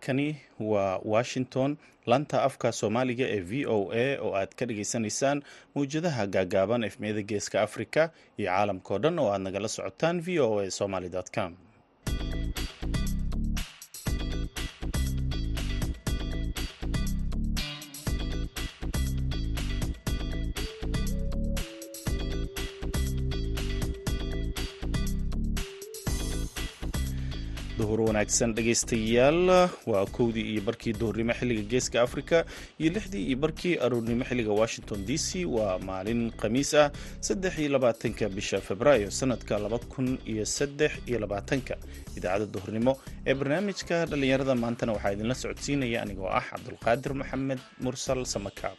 halkani waa washington. Lanta afka soomaaliga ee v o a oo aad ka dhagaysanaysaan mawjadaha gaagaaban efmiyada geeska africa iyo caalamkao dhan oo aad nagala socotaan v o a somaly com duhur wanaagsan dhegaystayaal. Waa kowdii iyo barkii duhurnimo xilliga geeska africa iyo lixdii iyo barkii aroornimo xilliga washington d c. Waa maalin khamiis ah saddex iyo labaatanka bisha februaayo sanadka laba kun iyo saddex iyo labaatanka. Idaacadda duhurnimo ee barnaamijka dhallinyarada maantana waxaa idinla socodsiinaya anigoo ah cabdulqaadir maxamed mursal samakaab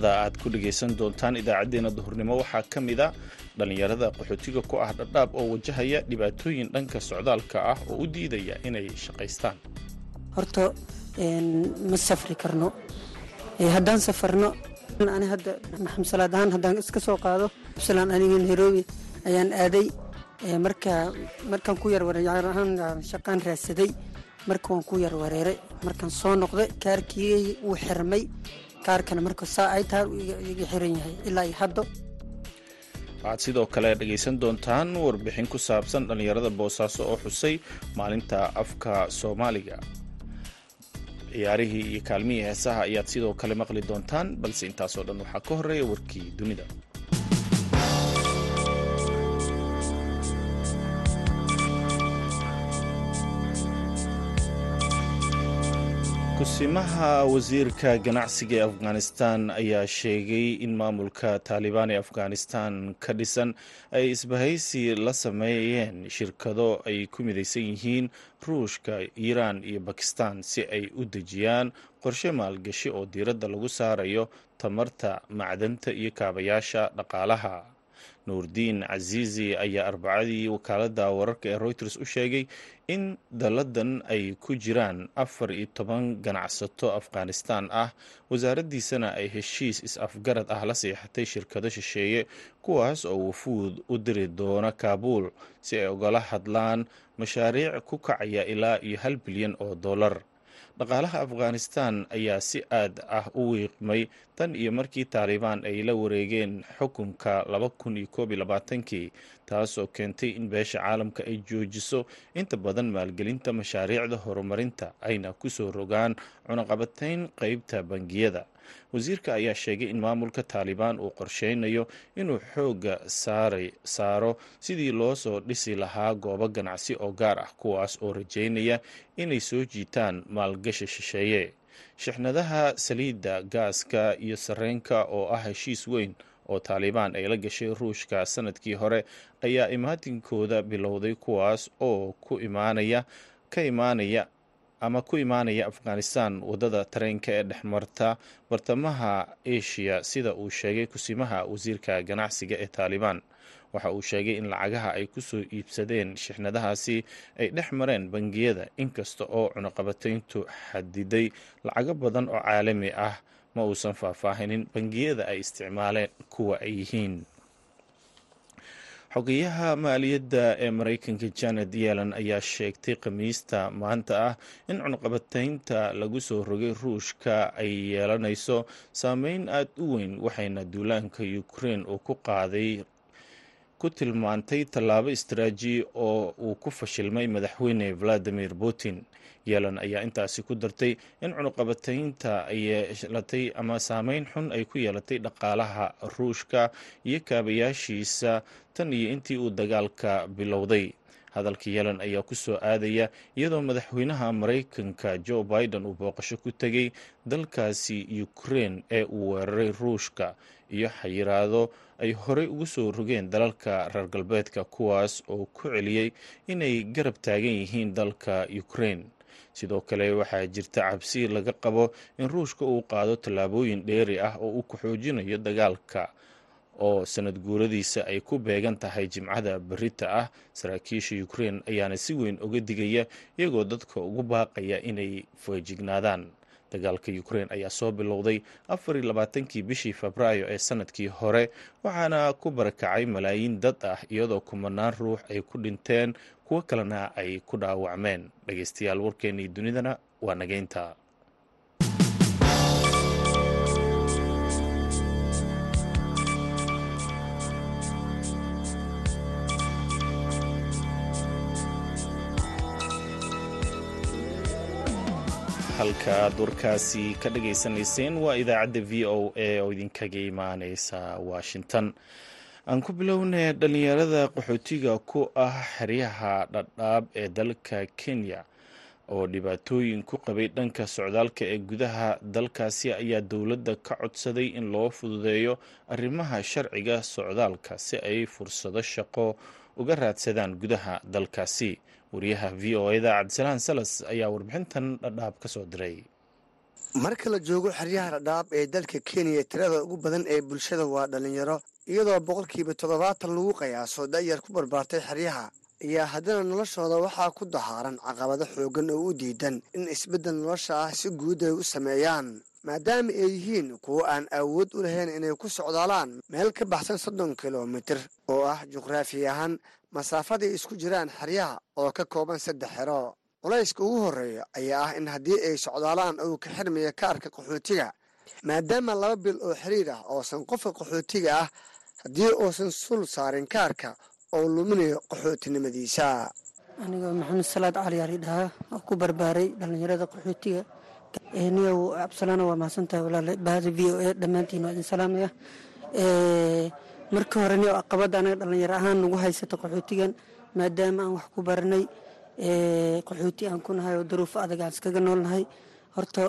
qodobada aad ku dhegaysan doontaan idaacadeena duhurnimo waxaa ka mid a dhallinyarada qaxootiga ku ah dhadhaab oo wajahaya dhibaatooyin dhanka socdaalka ah oo u diidaya inay shaqaystaan. Horta ma safri karno. Haddaan safarno ani hadda maxamsalaad ahaan haddaan iska soo qaado absalaan aniga nairobi ayaan aaday. Marka markaan ku yar ahaan shaqaan raadsaday marka waan ku yar wareeray markaan soo noqday kaarkii wuu xirmay kaarkana marka saa ay tahay iga xiran yahay ilaa iyo haddo. Waxaad sidoo kale dhegaysan doontaan warbixin ku saabsan dhallinyarada boosaaso oo xusay maalinta afka soomaaliga. Ciyaarihii iyo kaalmihii heesaha ayaad sidoo kale maqli doontaan balse intaasoo dhan waxaa ka horreeya warkii dunida kusimaha wasiirka ganacsiga ee afghanistan ayaa sheegay in maamulka taalibaan ee afghanistan ka dhisan ay isbahaysi la sameeyeen shirkado ay ku midaysan yihiin ruushka iiraan iyo bakistan si ay u dejiyaan qorshe maalgashi oo diiradda lagu saarayo tamarta macdanta iyo kaabayaasha dhaqaalaha nuurdiin casiizi ayaa arbacadii wakaalada wararka ee reuters u sheegay in dalladan ay ku jiraan afar iyo toban ganacsato afghanistan ah. Wasaaraddiisana ay heshiis is-afgarad ah la seexatay shirkado shisheeye kuwaas oo wafuud u diri doona kaabuul si ay ugala hadlaan mashaariic ku kacaya ilaa iyo hal bilyan oo dollar dhaqaalaha afghanistan ayaa si aad ah u wiiqmay tan iyo markii taalibaan ay la wareegeen xukunka laba kun iyo koob iyo labaatankii taasoo keentay in beesha caalamka ay joojiso. Inta badan maalgelinta mashaariicda horumarinta ayna ku soo rogaan cunaqabatayn qeybta bangiyada. Wasiirka ayaa sheegay in maamulka taalibaan uu qorsheynayo inuu xoogga saaro sidii loo soo dhisi lahaa goobo ganacsi oo gaar ah kuwaas oo rajeynaya inay soo jiitaan maalgashi shisheeye. Shixnadaha saliidda gaaska iyo sarreenka oo ah heshiis weyn oo taalibaan ay la gashay ruushka sannadkii hore ayaa imaatinkooda bilowday kuwaas oo ku imaanaya ka imaanaya ama ku imaanaya afghanistan waddada tareenka ee dhexmarta bartamaha asia sida uu sheegay kusimaha wasiirka ganacsiga ee taalibaan waxa uu sheegay in lacagaha ay ku soo iibsadeen shixnadahaasi ay dhex mareen bangiyada inkasta oo cunaqabatayntu xadiday lacago badan oo caalami ah ma uusan faahfaahinin bangiyada ay isticmaaleen kuwa ay yihiin. Xogeyaha maaliyadda ee maraykanka janet yellen ayaa sheegtay khamiista maanta ah in cunqabataynta lagu soo rogay ruushka ay yeelanayso. Saameyn aada u weyn waxayna duulaanka ukraine uu ku qaaday ku tilmaantay tallaabo istraaji oo uu ku fashilmay madaxweyne valadimir putin. Yeelan ayaa intaasi ku dartay in cunuqabataynta ay yeelatay ama saameyn xun ay ku yeelatay dhaqaalaha ruushka iyo kaabayaashiisa tan iyo intii uu dagaalka bilowday hadalka yeelan ayaa ku soo aadaya iyadoo madaxweynaha maraykanka joe biden uu booqasho ku tegay dalkaasi ukraine ee uu weeraray ruushka iyo xayiraado ay horey ugu soo rogeen dalalka reer galbeedka kuwaas oo ku celiyey inay garab taagan yihiin dalka ukraine. Sidoo kale waxaa jirta cabsi laga qabo in ruushka uu qaado tallaabooyin dheeri ah oo uu ku xoojinayo dagaalka oo sanad guuradiisa ay ku beegan tahay jimcada berita ah saraakiisha ukrein ayaana si weyn uga digaya iyagoo dadka ugu baaqaya inay feejignaadaan. Dagaalka ukrein ayaa soo bilowday afariyo labaatankii bishii febraayo ee sannadkii hore waxaana ku barakacay malaayiin dad ah iyadoo kumanaan ruux ay ku dhinteen kuwo kalena ay ku dhaawacmeen. Dhegeystayaal warkeennii dunidana waa nageynta halka aad warkaasi ka dhageysanayseen waa idaacadda v o a oo idinkaga imaaneysa washington. Aan ku bilownay dhalinyarada qaxootiga ku ah xeryaha dhadhaab ee dalka kenya oo dhibaatooyin ku qabay dhanka socdaalka ee gudaha dalkaasi ayaa dowladda ka codsaday in loo fududeeyo arrimaha sharciga socdaalka si ay fursado shaqo uga raadsadaan gudaha dalkaasi wariyaha v o eda cabdisalaan salas ayaa warbixintan dhadhaab ka soo diray. Marka la joogo xeryaha dhadhaab ee dalka kenya tirada ugu badan ee bulshada waa dhalinyaro iyadoo boqolkiiba toddobaatan lagu qiyaaso da'yar ku barbaartay xeryaha ayaa haddana noloshooda waxaa ku dahaaran caqabado xooggan oo u diidan in isbeddel nolosha ah si guud ay u sameeyaan maadaama ay yihiin kuwo aan awood u lahayn inay ku socdaalaan meel ka baxsan soddon kilomitir oo ah juqraafi ahaan masaafaday isku jiraan xeryaha oo ka kooban saddex xero. Culayska ugu horreeya ayaa ah in haddii ay socdaalaan uu ka xirmaya kaarka qaxootiga maadaama laba bil oo xiriir ah oosan qofka qaxootiga ah haddii uusan sul saarin kaarka oo luminayo qaxootinimadiisa. Anigoo maxamed salaad cali ali dhahaa oo ku barbaaray dhallinyarada qaxootiga. Niyow absalaana waa mahadsantahay walaale bahada v o a dhammaantiin waa idin salaamaya marka hore niyow aqabadda anaga dhallinyaro ahaan nagu haysata qaxootigan maadaama aan wax ku baranay qaxooti aan ku nahay oo daruufo adag aan iskaga noolnahay horta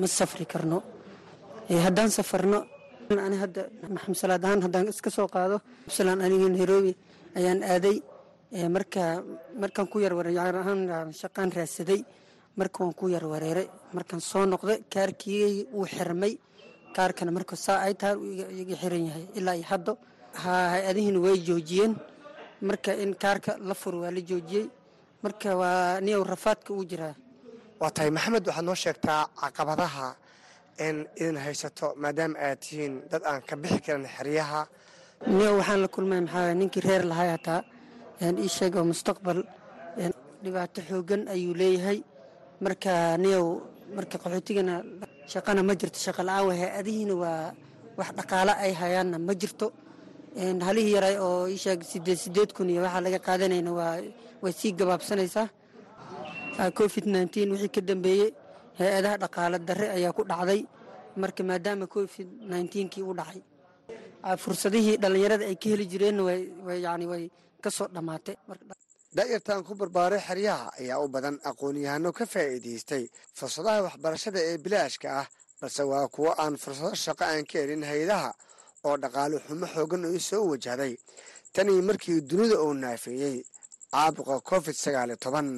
ma safri karno. Haddaan safarno ani hadda maxamed salaad ahaan haddaan iska soo qaado absalaan aniga nairobi ayaan aaday. Marka markaan ku yar ahaan shaqaan raadsaday marka waan ku yar wareeray markaan soo noqday kaarkii wuu xirmay kaarkana marka saa ay tahay iga xiran yahay. Ilaa iyo haddo hay'adihiina way joojiyeen. Marka in kaarka la furo waa la joojiyey. Marka waa niyow rafaadka uu jiraa. Waa tahay maxamed waxaad noo sheegtaa caqabadaha in idin haysato maadaama aad tihiin dad aan ka bixi karin xeryaha. Niyow waxaan la kulmay maxaa ninkii reer lahay hataa ii sheeg oo mustaqbal dhibaato xoogan ayuu leeyahay. Marka niyow marka qaxootigana shaqana ma jirto shaqa la'aan waa hay'adihiina waa wax dhaqaalo ay hayaanna ma jirto. Halihii yaray oo ii sheeg sideed sideed kun iyo waxaa laga qaadanayna waa way sii gabaabsanaysaa. Covid nneteen wixii ka dambeeyey hay'adaha dhaqaalo darre ayaa ku dhacday marka maadaama covid nneteenkii u dhacay. Fursadihii dhallinyarada ay ka heli jireenna yani way ka soo dhammaatay daa'irtan ku barbaaray xeryaha ayaa u badan aqoon-yahano ka faa'iidaystay fursadaha waxbarashada ee bilaashka ah balse waa kuwo aan fursado shaqo aan ka helin hay'adaha oo dhaqaalo xumo xoogan oo soo wajahday. Tanii markii dunida uu naafeeyey caabuqa covid sagaaliyo toban.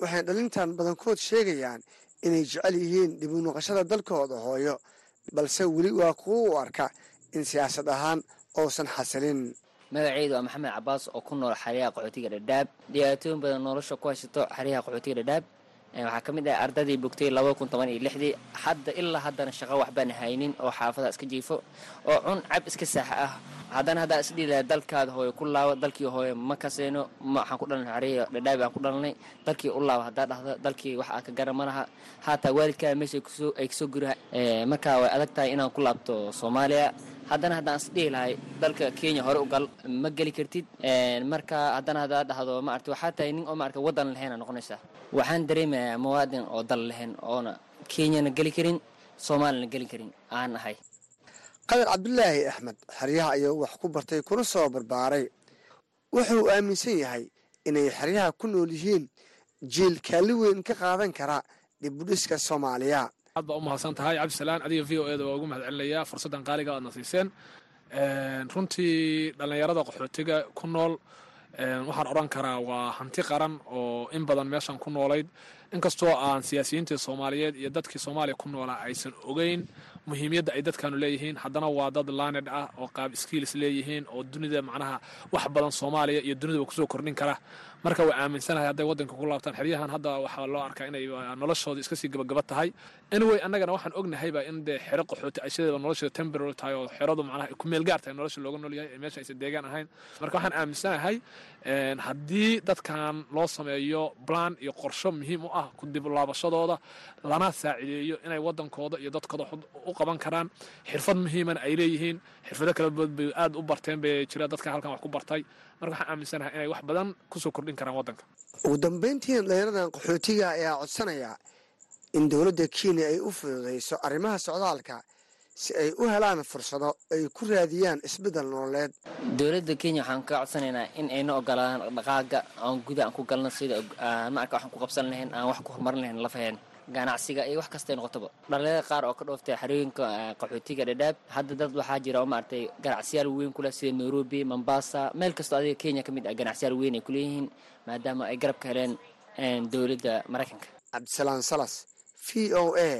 Waxay dhalintan badankood sheegayaan inay jecel yihiin dib u noqoshada dalkooda hooyo balse weli waa kuwo u arka in siyaasad ahaan uusan xasilin magaceydu waa maxamed cabaas oo ku nool xeryaha qaxootiga dhadhaab. Dhibaatooyin badan nolosha ku haysato xeryaha qaxootiga dhadhaab. Waxaa ka mid ah ardadii bogtay laba kun toban iyo lixdii. Hadda ilaa haddana shaqo waxbaan haynin oo xaafada iska jiifo oo cun cab iska saaxa ah. Haddana haddaa isdhihi laha dalkaada hooye ku laabo dalkii hooye ma kaseeno waxaan ku dhalanay xeryaha dhadhaab aan ku dhalanay dalkii u laabo haddaa dhahdo dalkii wax aa ka gara ma haataa waalidkaa meesha ay ka soo guraha markaa way adag tahay inaan ku laabto soomaaliya haddana haddaan isdhihi lahay dalka kenya hore u gal ma geli kartid. Marka haddana haddaa dhahdo maarata waxaa tahay nin oo maarata waddan lahayn noqonaysaa. Waxaan dareemayaa muwaadin oo dal lahayn oona kenyana geli karin soomaalina geli karin. Aan ahay qadar cabdulaahi axmed xeryaha ayuu wax ku bartay kuna soo barbaaray wuxuu aaminsan yahay inay xeryaha ku nool yihiin jiil kaali weyn ka qaadan kara dibudhiska soomaaliya aad baa u mahadsan tahay. Cabdisalaan adiga v o eda waa ugu mahad celinayaa fursaddan qaaliga aadna siiseen runtii dhallinyarada qaxootiga ku nool waxaan odhan karaa waa hanti qaran oo in badan meeshan ku noolayd. Inkastoo aan siyaasiyiintii soomaaliyeed iyo dadkii soomaaliya ku noolaa aysan ogeyn muhiimiyadda ay dadkaanu leeyihiin haddana waa dad laaned ah oo qaab skills leeyihiin oo dunida macnaha wax badan soomaaliya iyo dunidaba ku soo kordhin kara marka waa aaminsanahay hadday waddanka ku laabtaan xeryahan hadda waxaa loo arkaa inay noloshooda iska sii gabagaba tahay. Anyway annagana waxaan ognahayba in dee xero qaxooti ay sideeda noloshooda temporary tahay oo xeradu macnaha ku meel gaar tahay nolosha looga nool yahay ee meesha aysan deegaan ahayn. Marka waxaan aaminsanahay haddii dadkan loo sameeyo plan iyo qorsho muhiim u ah ku dib laabashadooda lana saacideeyo inay waddankooda iyo dadkooda u qaban karaan. Xirfad muhiimana ay leeyihiin. Xirfado kala bood bay aad u barteen bay jira dadka halkan wax ku bartay marka waxaan aaminsanahay inay wax badan ku soo kordhin karaan waddanka. Ugu dambayntiina dhalinyaradan qaxootiga ayaa codsanaya in dowladda kenya ay u fududayso arrimaha socdaalka si ay u helaan fursado ay ku raadiyaan isbeddel nololeed. Dowladda kenya waxaan ka codsanaynaa in ayna ogolaan dhaqaaga aan guda aan ku galno sida maarka waxaan ku qabsan lahayn aan wax ku horumarin lahayn lafaheen ganacsiga iyo wax kastay noqotoba. Dhalinyarada qaar oo ka dhooftay xarooyinka qaxootiga dhadhaab hadda dad waxaa jira oo maaragtay ganacsiyaal weyn kuleh sida nairobi mombasa meel kastoo adiga kenya ka mid ah ganacsiyaal weyn ay kuleeyihiin maadaama ay garab ka heleen dowladda maraykanka. Cabdisalaan salas v o a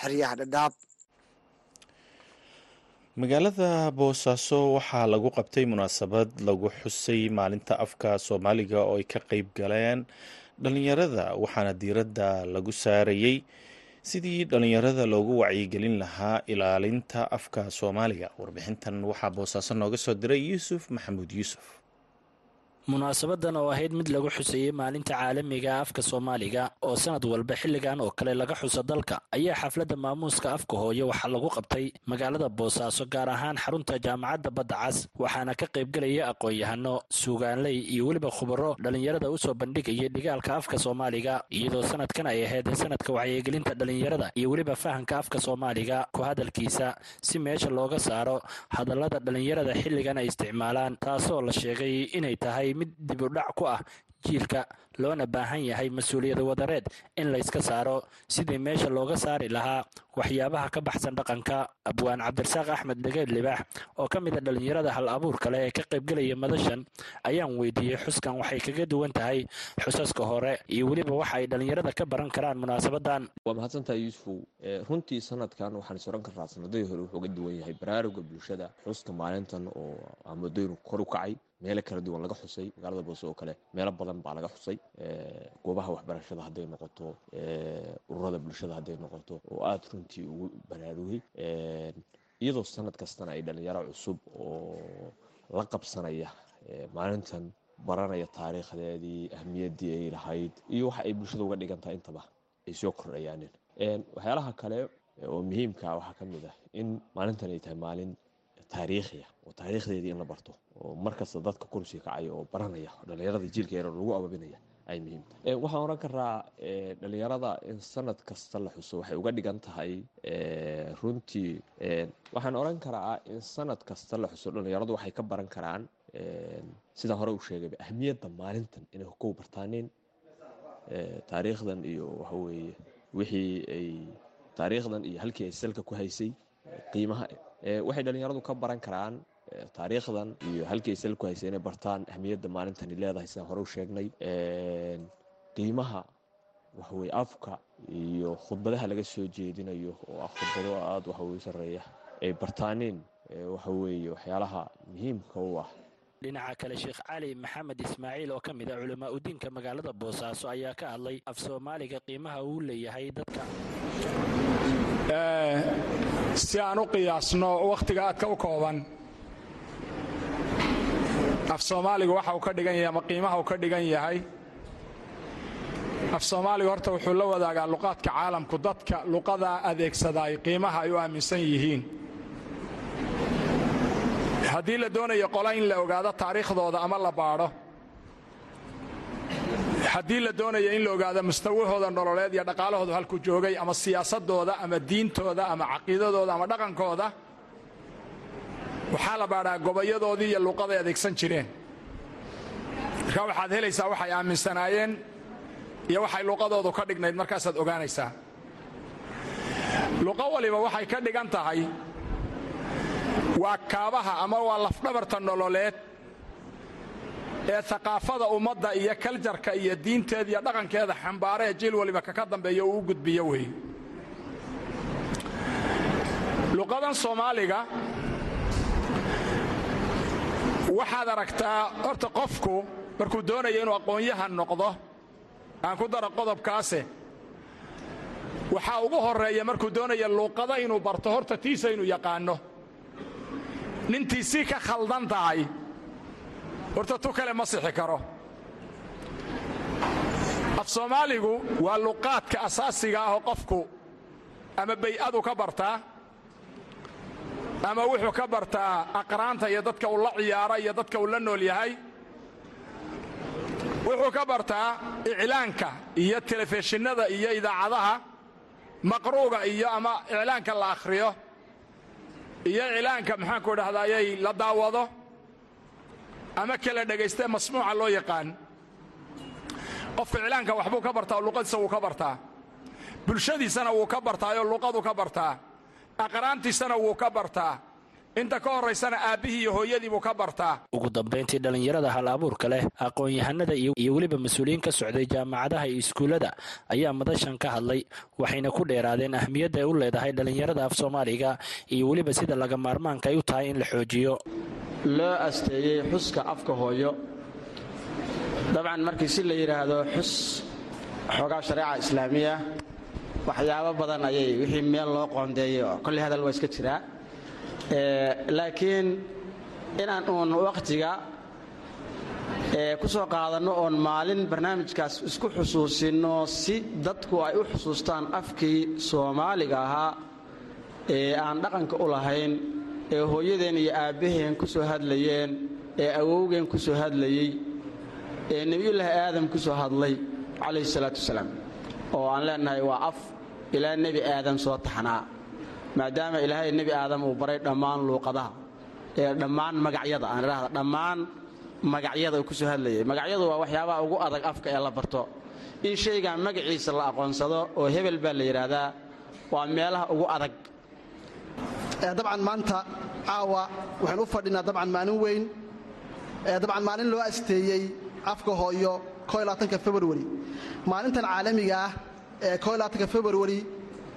xeryaha dhadhaab. Magaalada boosaaso waxaa lagu qabtay munaasabad lagu xusay maalinta afka soomaaliga oo ay ka qeyb galeen dhalinyarada waxaana diiradda lagu saarayey sidii dhalinyarada loogu wacyigelin lahaa ilaalinta afka soomaaliga. Warbixintan waxaa boosaaso nooga soo diray yuusuf maxamuud yuusuf munaasabadan oo ahayd mid lagu xuseeyey maalinta caalamiga afka soomaaliga oo sanad walba xilligan oo kale laga xuso dalka. Ayaa xafladda maamuuska afka hooye waxaa lagu qabtay magaalada boosaaso gaar ahaan xarunta jaamacadda badda cas waxaana ka qaybgelaya aqoon-yahano suugaanley iyo weliba khubaro dhallinyarada u soo bandhigayay dhigaalka afka soomaaliga iyadoo sanadkan ay ahayd sanadka wacyigelinta dhallinyarada iyo weliba fahamka afka soomaaliga ku hadalkiisa si meesha looga saaro hadallada dhallinyarada xilligan ay isticmaalaan taasoo la sheegay inay tahay mid dib u dhac ku ah jiilka loona baahan yahay mas'uuliyada wadareed in layska saaro. Sidii meesha looga saari lahaa waxyaabaha ka baxsan dhaqanka abwaan cabdirasaaq axmed dhegeed libaax oo ka mid a dhallinyarada hal abuur kale ee ka qaybgelaya madashan ayaan weydiiyey xuskan waxay kaga duwan tahay xusaska hore iyo weliba waxa ay dhallinyarada ka baran karaan munaasabadan waa mahadsantahay yuusufow runtii sanadkan waxaan is oran karaa sanadadii hore wuxuu ga duwan yahay baraaruga bulshada. Xuska maalintan oo amadooynu kor u kacay meelo kala duwan laga xusay magaalada boose oo kale meelo badan baa laga xusay. Goobaha waxbarashada hadday noqoto ururada bulshada hadday noqoto oo aada runtii ugu baraarugay iyadoo sanad kastana ay dhalinyaro cusub oo la qabsanaya maalintan baranaya taariikhdeedii ahmiyaddii ay lahayd iyo waxa ay bulshada uga dhigan tahay intaba ay soo kordhayaanin. Waxyaalaha kale oo muhiimka waxaa ka mid ah in maalintan ay tahay maalin taariikhiya oo taariikhdeedii in la barto oo markasta dadka kursiga kacaya oo baranaya dhallinyarada jiilka yar lagu ababinaya ay muhiim tahay. Waxaan oran karaa dhallinyarada in sanad kasta la xuso waxay uga dhigan tahay runtii waxaan oran karaa in sanad kasta la xuso dhallinyaradu waxay ka baran karaan sidaan hore u sheegayba ahmiyadda maalintan inay kow bartaaneen taariikhdan iyo waxaweeye wixii ay taariikhdan iyo halkii ay salka ku haysay qiimaha waxay dhallinyaradu ka baran karaan taariikhdan iyo halkii ay salka ku haysay inay bartaan ahmiyadda maalintani leedahay sidaan hore u sheegnay. Qiimaha waxaweye afka iyo khudbadaha laga soo jeedinayo oo ah khudbado aada waxaweye sareeya ay bartaaneen waxaweeye waxyaalaha muhiimka u ah. Dhinaca kale sheekh cali maxamed ismaaciil oo ka mid ah culamaa udiinka magaalada boosaaso ayaa ka hadlay af soomaaliga qiimaha uu leeyahay dadka si aan u qiyaasno wakhtiga aadka u kooban af soomaaligu waxa uu ka dhigan yahay ama qiimaha uu ka dhigan yahay af soomaaligu horta wuxuu la wadaagaa luqaadka caalamku. Dadka luqadaa adeegsadaay qiimaha ay u aaminsan yihiin. Haddii la doonayo qola in la ogaado taariikhdooda ama la baadho haddii la doonayo in la ogaado mustawahooda nololeed iyo dhaqaalahooda halku joogay ama siyaasadooda ama diintooda ama caqiidadooda ama dhaqankooda waxaa la baadhaa gobayadoodii iyo luuqaday adeegsan jireen. Marka waxaad helaysaa waxay aaminsanaayeen iyo waxay luuqadoodu ka dhignayd markaasaad ogaanaysaa. Luqo waliba waxay ka dhigan tahay waa kaabaha ama waa lafdhabarta nololeed ee aqaafada ummadda iyo kaljarka iyo diinteeda iyo dhaqankeeda xambaara ee jiil waliba kaka dambeeya uu u gudbiyo wey. Luqadan soomaaliga waxaad aragtaa horta qofku markuu doonayo inuu aqoon-yahan noqdo aan ku daro qodobkaase waxaa ugu horreeya markuu doonaya luuqada inuu barto horta tiisa inuu yaqaanno nintiisii ka khaldan tahay horta tu kale ma sixi karo. Af soomaaligu waa luqaadka asaasiga ahoo qofku ama bay'adu ka bartaa ama wuxuu ka bartaa aqraanta iyo dadka uu la ciyaara iyo dadka uu la nool yahay. Wuxuu ka bartaa iclaanka iyo telefishinnada iyo idaacadaha maqruuga iyo ama iclaanka la akhriyo iyo iclaanka maxaanku idhahdayay la daawado ama kala dhegaystae masmuuca loo yaqaan. Qofka iclaanka waxbuu ka bartaa luqadiisa wuu ka bartaa. Bulshadiisana wuu ka bartaayoo luqadu ka bartaa. Aqraantiisana wuu ka bartaa inta ka horraysana aabbihii iyo hooyadii buu ka bartaa. Ugu dambayntii dhallinyarada hal abuurka leh aqoon-yahanada iyo weliba mas'uuliyiin ka socday jaamacadaha iyo iskuullada ayaa madashan ka hadlay waxayna ku dheeraadeen ahmiyadda ay u leedahay dhallinyarada af soomaaliga iyo weliba sida laga maarmaanka ay u tahay in la xoojiyo. Loo asteeyey xuska afka hooyo. Dabcan markii si la yidhaahdo xus xoogaa shareeca islaamiya waxyaabo badan ayay wixii meel loo qoondeeyey oo kolley hadal waa iska jiraa laakiin inaan uun wakhtiga ku soo qaadanno oon maalin barnaamijkaas isku xusuusinno si dadku ay u xusuustaan afkii soomaaliga ahaa ee aan dhaqanka u lahayn ee hooyadeen iyo aabbaheen ku soo hadlayeen ee awowgeen ku soo hadlayey ee nebiyullaahi aadam ku soo hadlay calayhi salaatu wasalaam. Oo aan leennahay waa af ilaa nebi aadam soo taxnaa maadaama ilaahay nebi aadam uu baray dhammaan luuqadaha ee dhammaan magacyada. Aan idhaahda dhammaan magacyada ku soo hadlayay. Magacyadu waa waxyaabaha ugu adag afka ee la barto. In shaygan magaciisa la aqoonsado oo hebel baa la yidhaahdaa waa meelaha ugu adag. Dabcan maanta caawa waxaan u fadhinaa dabcan maalin weyn. Dabcan maalin loo asteeyey afka hooyo februari maalintan caalamiga ah ee ka februari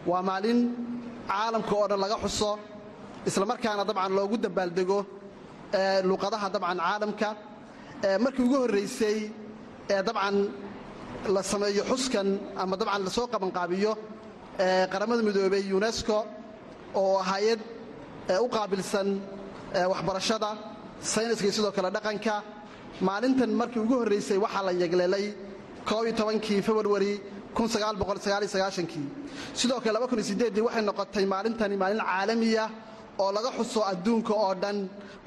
waa maalin caalamka oo dhan laga xuso islamarkaana dabcan loogu dabaaldego luuqadaha dabcan caalamka markii ugu horraysay ee dabcan la sameeyo xuskan ama dabcan la soo qabanqaabiyo qaramada midoobey unesco oo hay'ad u qaabilsan waxbarashada sayniska iyo sidoo kale dhaqanka maalintan markii ugu horraysay waxaa la yegleelay kii februari kii sidoo kale waxay noqotay maalintani maalin caalamiya oo laga xuso adduunka oo dhan.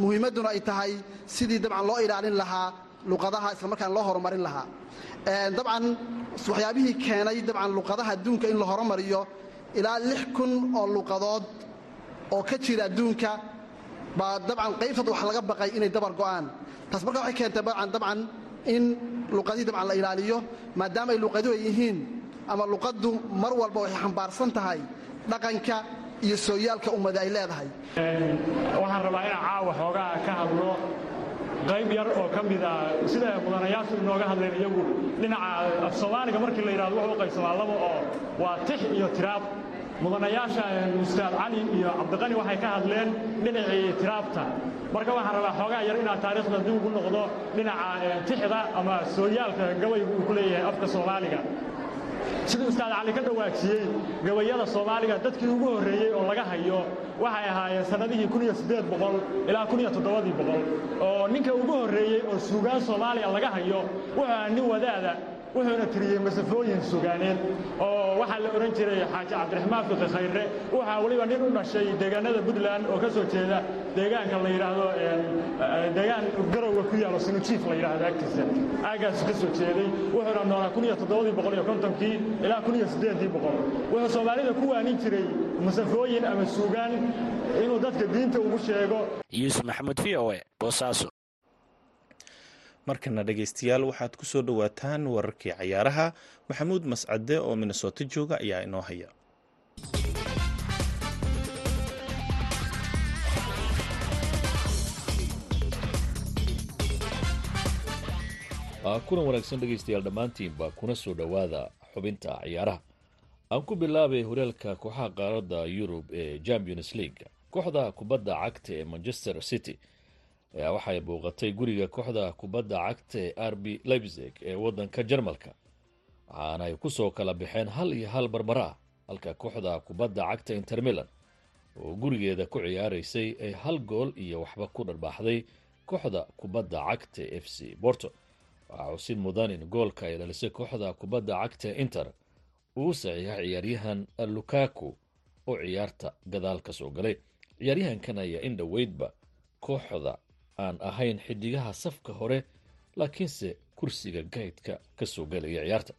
Muhiimadduna ay tahay sidii dabcan loo ilaalin lahaa luqadaha islamarkaana loo horumarin lahaa. Dabcan waxyaabihii keenay dabcan luqadaha adduunka in la horumariyo ilaa lix kun oo luqadood oo ka jira adduunka baa dabcan qaybtood wax laga baqay inay dabar go'aan. Taas marka waxay keentay dabcan in luqadihii dabcan la ilaaliyo maadaama ay luqaduhu ay yihiin ama luqaddu mar walba waxay xambaarsan tahay dhaqanka iyo sooyaalka ummada ay leedahay. Waxaan rabaa inaan caawa xoogaa ka hadlo qayb yar oo ka mida sida mudanayaashu inooga hadleen iyagu dhinaca af soomaaliga markii la yidhahdo wuxuu qaysamaa laba oo waa tix iyo tiraab. Mudanayaasha ustaad cali iyo cabdiqani waxay ka hadleen dhinacii tiraabta marka waxaan rabaa xoogaa yar inaad taariikhda dib ugu noqdo dhinaca tixda ama sooyaalka gabaygu uu ku leeyahay afka soomaaliga. Siduu ustaad cali ka dhawaajiyey gabayada soomaaliga dadkii ugu horreeyey oo laga hayo waxay ahaayeen sannadihii ilaa oo ninka ugu horreeyey oo suugaan soomaaliya laga hayo wuxuu ahaa nin wadaada wuxuuna tiriyey masafooyin sugaaneed oo waxaa la odhan jiray xaaji cabdiraxmaan fiqi khayre. Waxaa weliba nin u dhashay deegaanada puntland oo ka soo jeeda deegaanka la yidhaahdo deegaan garowga ku yaalo sinujiif la yidhaahdo agtiisa. Aagaasu ka soo jeeday. Wuxuuna noolaa kii ilaa wuxuu soomaalida ku waanin jiray masafooyin ama suugaan inuu dadka diinta ugu sheego. Yuusuf maxamuud v o e boosaaso markana dhegaystayaal waxaad ku soo dhowaataan wararkii cayaaraha maxamuud mascade oo minnesooto jooga ayaa inoo haya. Kulan wanaagsan dhegaystayaal dhammaantiinba kuna soo dhowaada xubinta ciyaaraha. Aan ku bilaabay horyaalka kooxaha qaaradda yurub ee champions league kooxda kubadda cagta ee manchester city ayaa waxay bouqatay guriga kooxda kubadda cagta ee arb leipzig ee waddanka jarmalka waxaana ay ku soo kala baxeen hal iyo hal barbara ah halka kooxda kubadda cagta inter milan oo gurigeeda ku ciyaaraysay ay hal gool iyo waxba ku dharbaaxday kooxda kubadda cagta f c borto waxaa xusid mudan in goolka ay dhalisay kooxda kubadda cagta inter uu saxiixa ciyaaryahan lukaku oo ciyaarta gadaal ka soo galay. Ciyaaryahankan ayaa in dhoweydba kooxda aan ahayn xidigaha safka hore laakiinse kursiga gaydka ka soo galaya ciyaarta.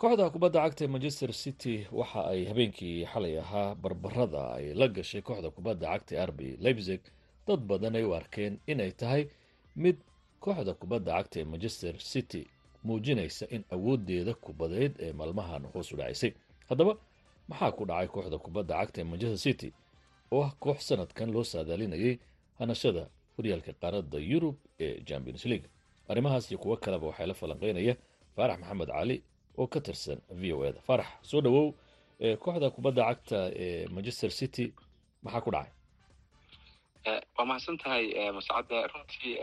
Kooxda kubadda cagta ee manchester city waxa ay habeenkii xalay ahaa barbarada ay la gashay kooxda kubadda cagta ee arbi leipzig. Dad badan ay u arkeen inay tahay mid kooxda kubadda cagta ee manchester city muujinaysa in awoodeeda kubadeed ee maalmahan hoos u dhacaysay. Haddaba maxaa ku dhacay kooxda kubadda cagta ee manchester city? Oo ah koox sanadkan loo saadaalinayay hanashada horyaalka qaaradda yurub ee champions league. Arrimahaas iyo kuwo kaleba waxaa la falanqeynaya faarax maxamed cali oo ka tirsan v o eda faarax soo dhowow kooxda kubadda cagta ee manchester city maxaa ku dhacay? Waa mahadsan tahay mascadda runtii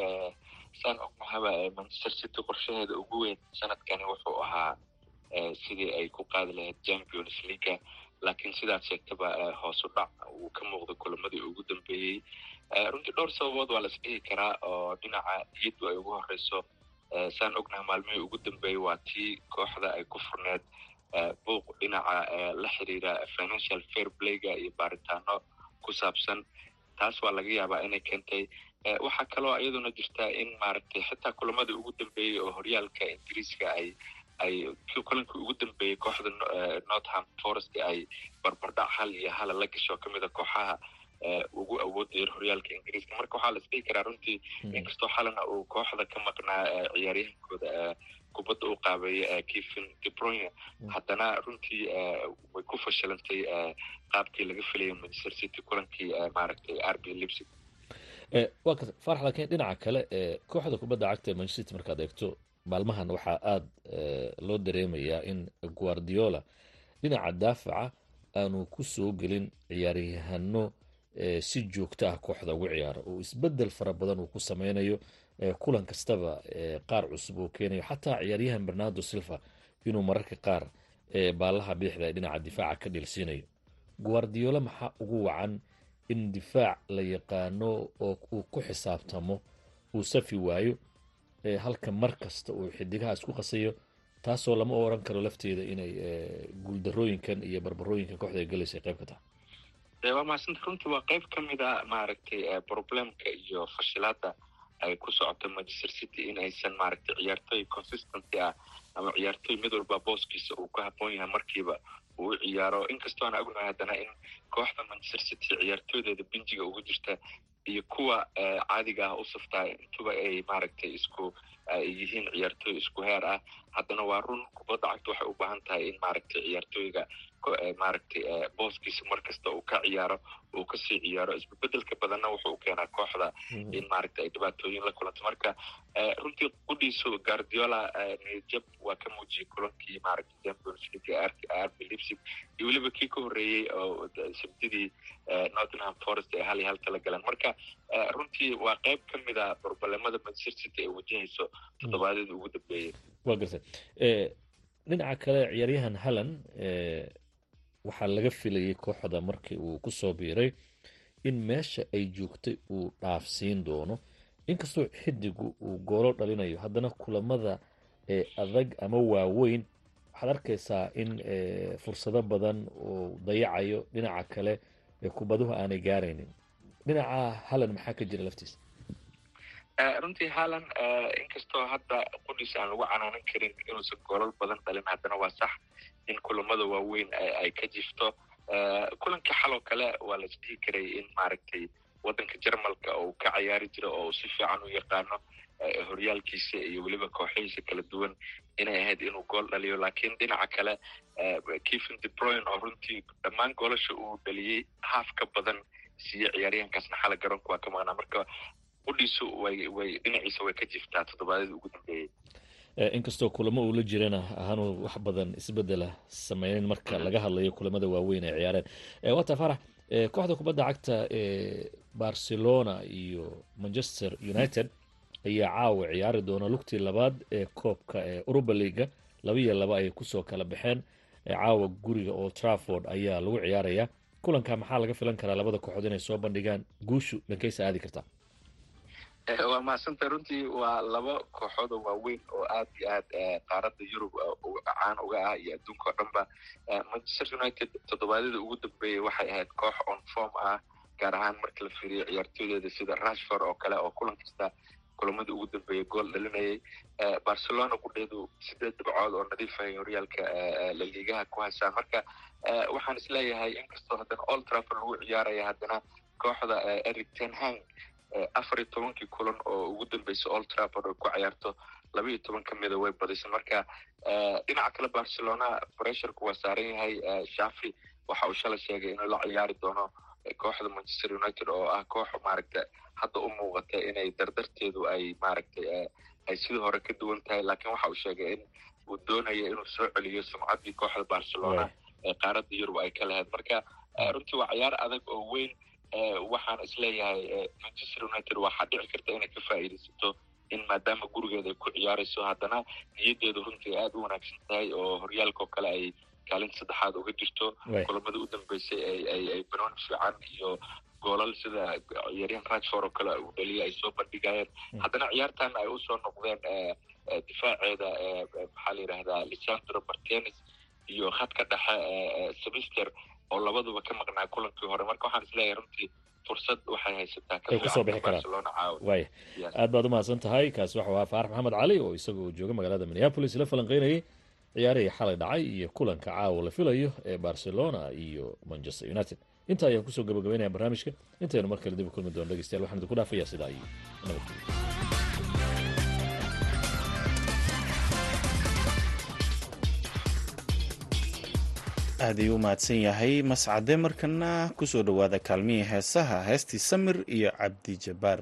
saan ogmahaba manchester city qorshaheeda ugu weyn sanadkani wuxuu ahaa sidii ay ku qaadi lahayd champions leaga laakiin sidaad sheegtaba hoosu dhac. Uu ka muuqda kulamadii ugu dambeeyey. Runtii dhowr sababood waa las dhihi karaa oo dhinaca niyaddu ay ugu horeyso. Saan ognaha maalmihii ugu dambeeyey waa tii kooxda ay ku furneed buuq dhinaca la xiriira financial fair playga iyo baaritaano ku saabsan. Taas waa laga yaabaa inay keentay. Waxaa kaloo iyaduna jirtaa in maaragtay xitaa kulamadii ugu dambeeyey oo horyaalka ingiriiska ay ay kulankii ugu dambeeyey kooxda northam forest ay barbardhac hal iyo hala la gasho kamida kooxaha ugu awoodaya horyaalka ingiriiska. Marka waxaa las dhihi karaa runtii inkastoo xalana uu kooxda ka maqnaa ciyaaryahankooda kubadda u qaabeeya kevin debroyne haddana runtii way ku fashilantay qaabkii laga filayay manchester city kulankii maaragtay rb lipsig waa ka farax laakiin dhinaca kale kooxda kubadda cagta ee manchester city markaad eegto maalmahan waxaa aada loo dareemayaa in guardiola dhinaca daafaca aanu ku soo gelin ciyaaryahano si joogto ah kooxda ugu ciyaaro. Oo isbeddel fara badan uu ku sameynayo kulan kastaba qaar cusub oo keenayo. Xataa ciyaaryahan bernardo silva inuu mararka qaar baalaha bidixda ee dhinaca difaaca ka dheelsiinayo guardiola maxaa ugu wacan in difaac la yaqaano oo uu ku xisaabtamo uu safi waayo halka mar kasta uu xidigaha isku qasayo taasoo lama oran karo lafteeda inay guuldarooyinkan iyo barbarooyinkan kooxda ay galaysa qayb ka tahay. Waa mahadsanta runtii waa qayb ka mid a maaragtay problemka iyo fashilaada ay ku socoto manchester city in aysan maaragtay ciyaartoy consistency ah ama ciyaartoy mid walba booskiisa uu ka haboon yahay markiiba uu ciyaaro. Inkastoo aan ognahay haddana in kooxda manchester city ciyaartooydeeda benjiga ugu jirta iyo kuwa caadiga ah u saftaa intuba ay maaragtay isku yihiin ciyaartooy isku heer ah. Haddana waa run kubadda cagta waxay u baahan tahay in maaragtay ciyaartooyga maaragtay booskiisa mar kasta uu ka ciyaaro uu ka sii ciyaaro. Isbebedelka badanna wuxuu keenaa kooxda in maaragtay ay dhibaatooyin la kulanto. Marka runtii qudhiisu guardiola niyadjab waa ka muujiyey kulankii maaragtay champions league rb leipzig. Iyo weliba kii ka horreeyey oo sabtidii nottingham forest ay hal iyo hal kala galeen marka runtii waa qayb ka mid a barbalemada manchester city ay wajahayso toddobaadyadii ugu dambeeyey waa gartay dhinaca kale ciyaaryahan hallan waxaa laga filayay kooxda markii uu ku soo biiray in meesha ay joogtay uu dhaafsiin doono. Inkastoo xidigu uu goolo dhalinayo haddana kulamada adag ama waaweyn waxaad arkaysaa in fursado badan uu dayacayo. Dhinaca kale kubaduhu aanay gaaraynin dhinaca hallan maxaa ka jira laftiisa? Runtii haalan inkastoo hadda qudhiis aan lagu canaanan karin inuusan goolal badan dhalin haddana waa sax in kulamada waaweyn ay ka jifto. Kulankii xaloo kale waa la isdhihi karay in maaragtay waddanka jarmalka uu ka cayaari jiro oo uu si fiican u yaqaano horyaalkiisa iyo weliba kooxihiisa kala duwan inay ahayd inuu gool dhaliyo. Laakiin dhinaca kale kevin debroyn oo runtii dhammaan goolasha uu dhaliyey haaf ka badan siiye ciyaaryahankaasna xala garoonka waa ka maqnaa marka qudhiisu way way dhinaciisa way ka jiftaa toddobaadyadii ugu dambeeyey inkastoo kulamo uu la jirana ahaanu wax badan isbedela sameynin marka laga hadlayo kulamada waaweyn ay ciyaareen. Wata farax kooxda kubadda cagta ee barcelona iyo manchester united ayaa caawa ciyaari doona lugtii labaad ee koobka ee uruba leaga laba iyo laba ay ku soo kala baxeen. Caawa guriga oo trafford ayaa lagu ciyaaraya kulanka maxaa laga filan karaa labada kooxood inay soo bandhigaan? Guushu dhankeysa aadi kartaa. Waa mahadsantay runtii waa laba kooxood oo waaweyn oo aad iyo aad qaaradda yurub caan uga ah iyo adduunka oo dhanba manchester united toddobaadyada ugu dambeeyay waxay ahayd koox on form ah gaar ahaan marka la fiiriyo ciyaartooydeeda sida rashford oo kale oo kulan kasta kulamadii ugu dambeeyay gool dhalinayay barcelona kudheedu sideed dhibcood oo nadiifaya horyaalka laliigaha ku haysaan marka waxaan is leeyahay inkastoo haddana old trafford lagu ciyaaraya haddana kooxda eric ten hang afar iyo tobankii kulan oo ugu dambeysay old trafford ku ciyaarto laba iyo toban ka mida way badisay marka dhinaca kale barcelona pressurku waa saaran yahay shafi waxa uu shalay sheegay inuu la ciyaari doono kooxda manchester united oo ah koox maaragta hadda u muuqata inay dardarteedu ay maaragtay ay sidii hore ka duwan tahay. Laakiin waxa uu sheegay in uu doonaya inuu soo celiyo sumcaddii kooxda barcelona ee qaaradda yurub ay ka lahayd. Marka runtii waa ciyaar adag oo weyn waxaan is leeyahay manchester united waxaa dhici karta inay ka faa'iidaysato in maadaama gurigeeda ay ku ciyaarayso haddana niyaddeedu runtii aada u wanaagsan tahay oo horyaalka oo kale ay kaalinta saddexaad uga jirto kulamada u dambeysay ay banoon fiican iyo goolal sida ciyaaryahan rajfor oo kale uu dhaliya ay soo bandhigayeen haddana ciyaartan ay u soo noqdeen difaaceeda maxaa la yidhahdaa lisandro martenis iyo khadka dhexe semister oo labaduba ka maqnaa kulankii hore marka waxaan is leeyahay runtii fursad waxay haysataa ay ku soo bixi karaan waaya aad baad umahadsan tahay kaasi waxau ahaa faarax maxamed cali oo isaga uu jooga magaalada minneapolis la falanqeynayay ciyaarihii xalay dhacay iyo kulanka caawa la filayo ee barcelona iyo manchester united. Intaa ayaan ku soo gabagabeynaya barnaamijka. Intaynu mar kale dib u kulmi doono dhegeystayaal waxaan idinku dhaafayaa sidaa iyo nabadgelyo aad ayuu u yahay mascade markana ku soo dhowaada kaalmihii heesaha heestii samir iyo cabdi jabbaar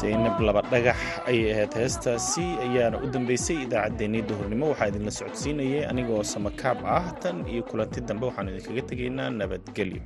seynab laba dhagax ayay ahayd heestaasi ayaana u dambeysay idaacaddeenii duhurnimo. Waxaa idinla socodsiinayay anigoo samakaab ah. Tan iyo kulanti dambe waxaanu idinkaga tegaynaa nabadgelyo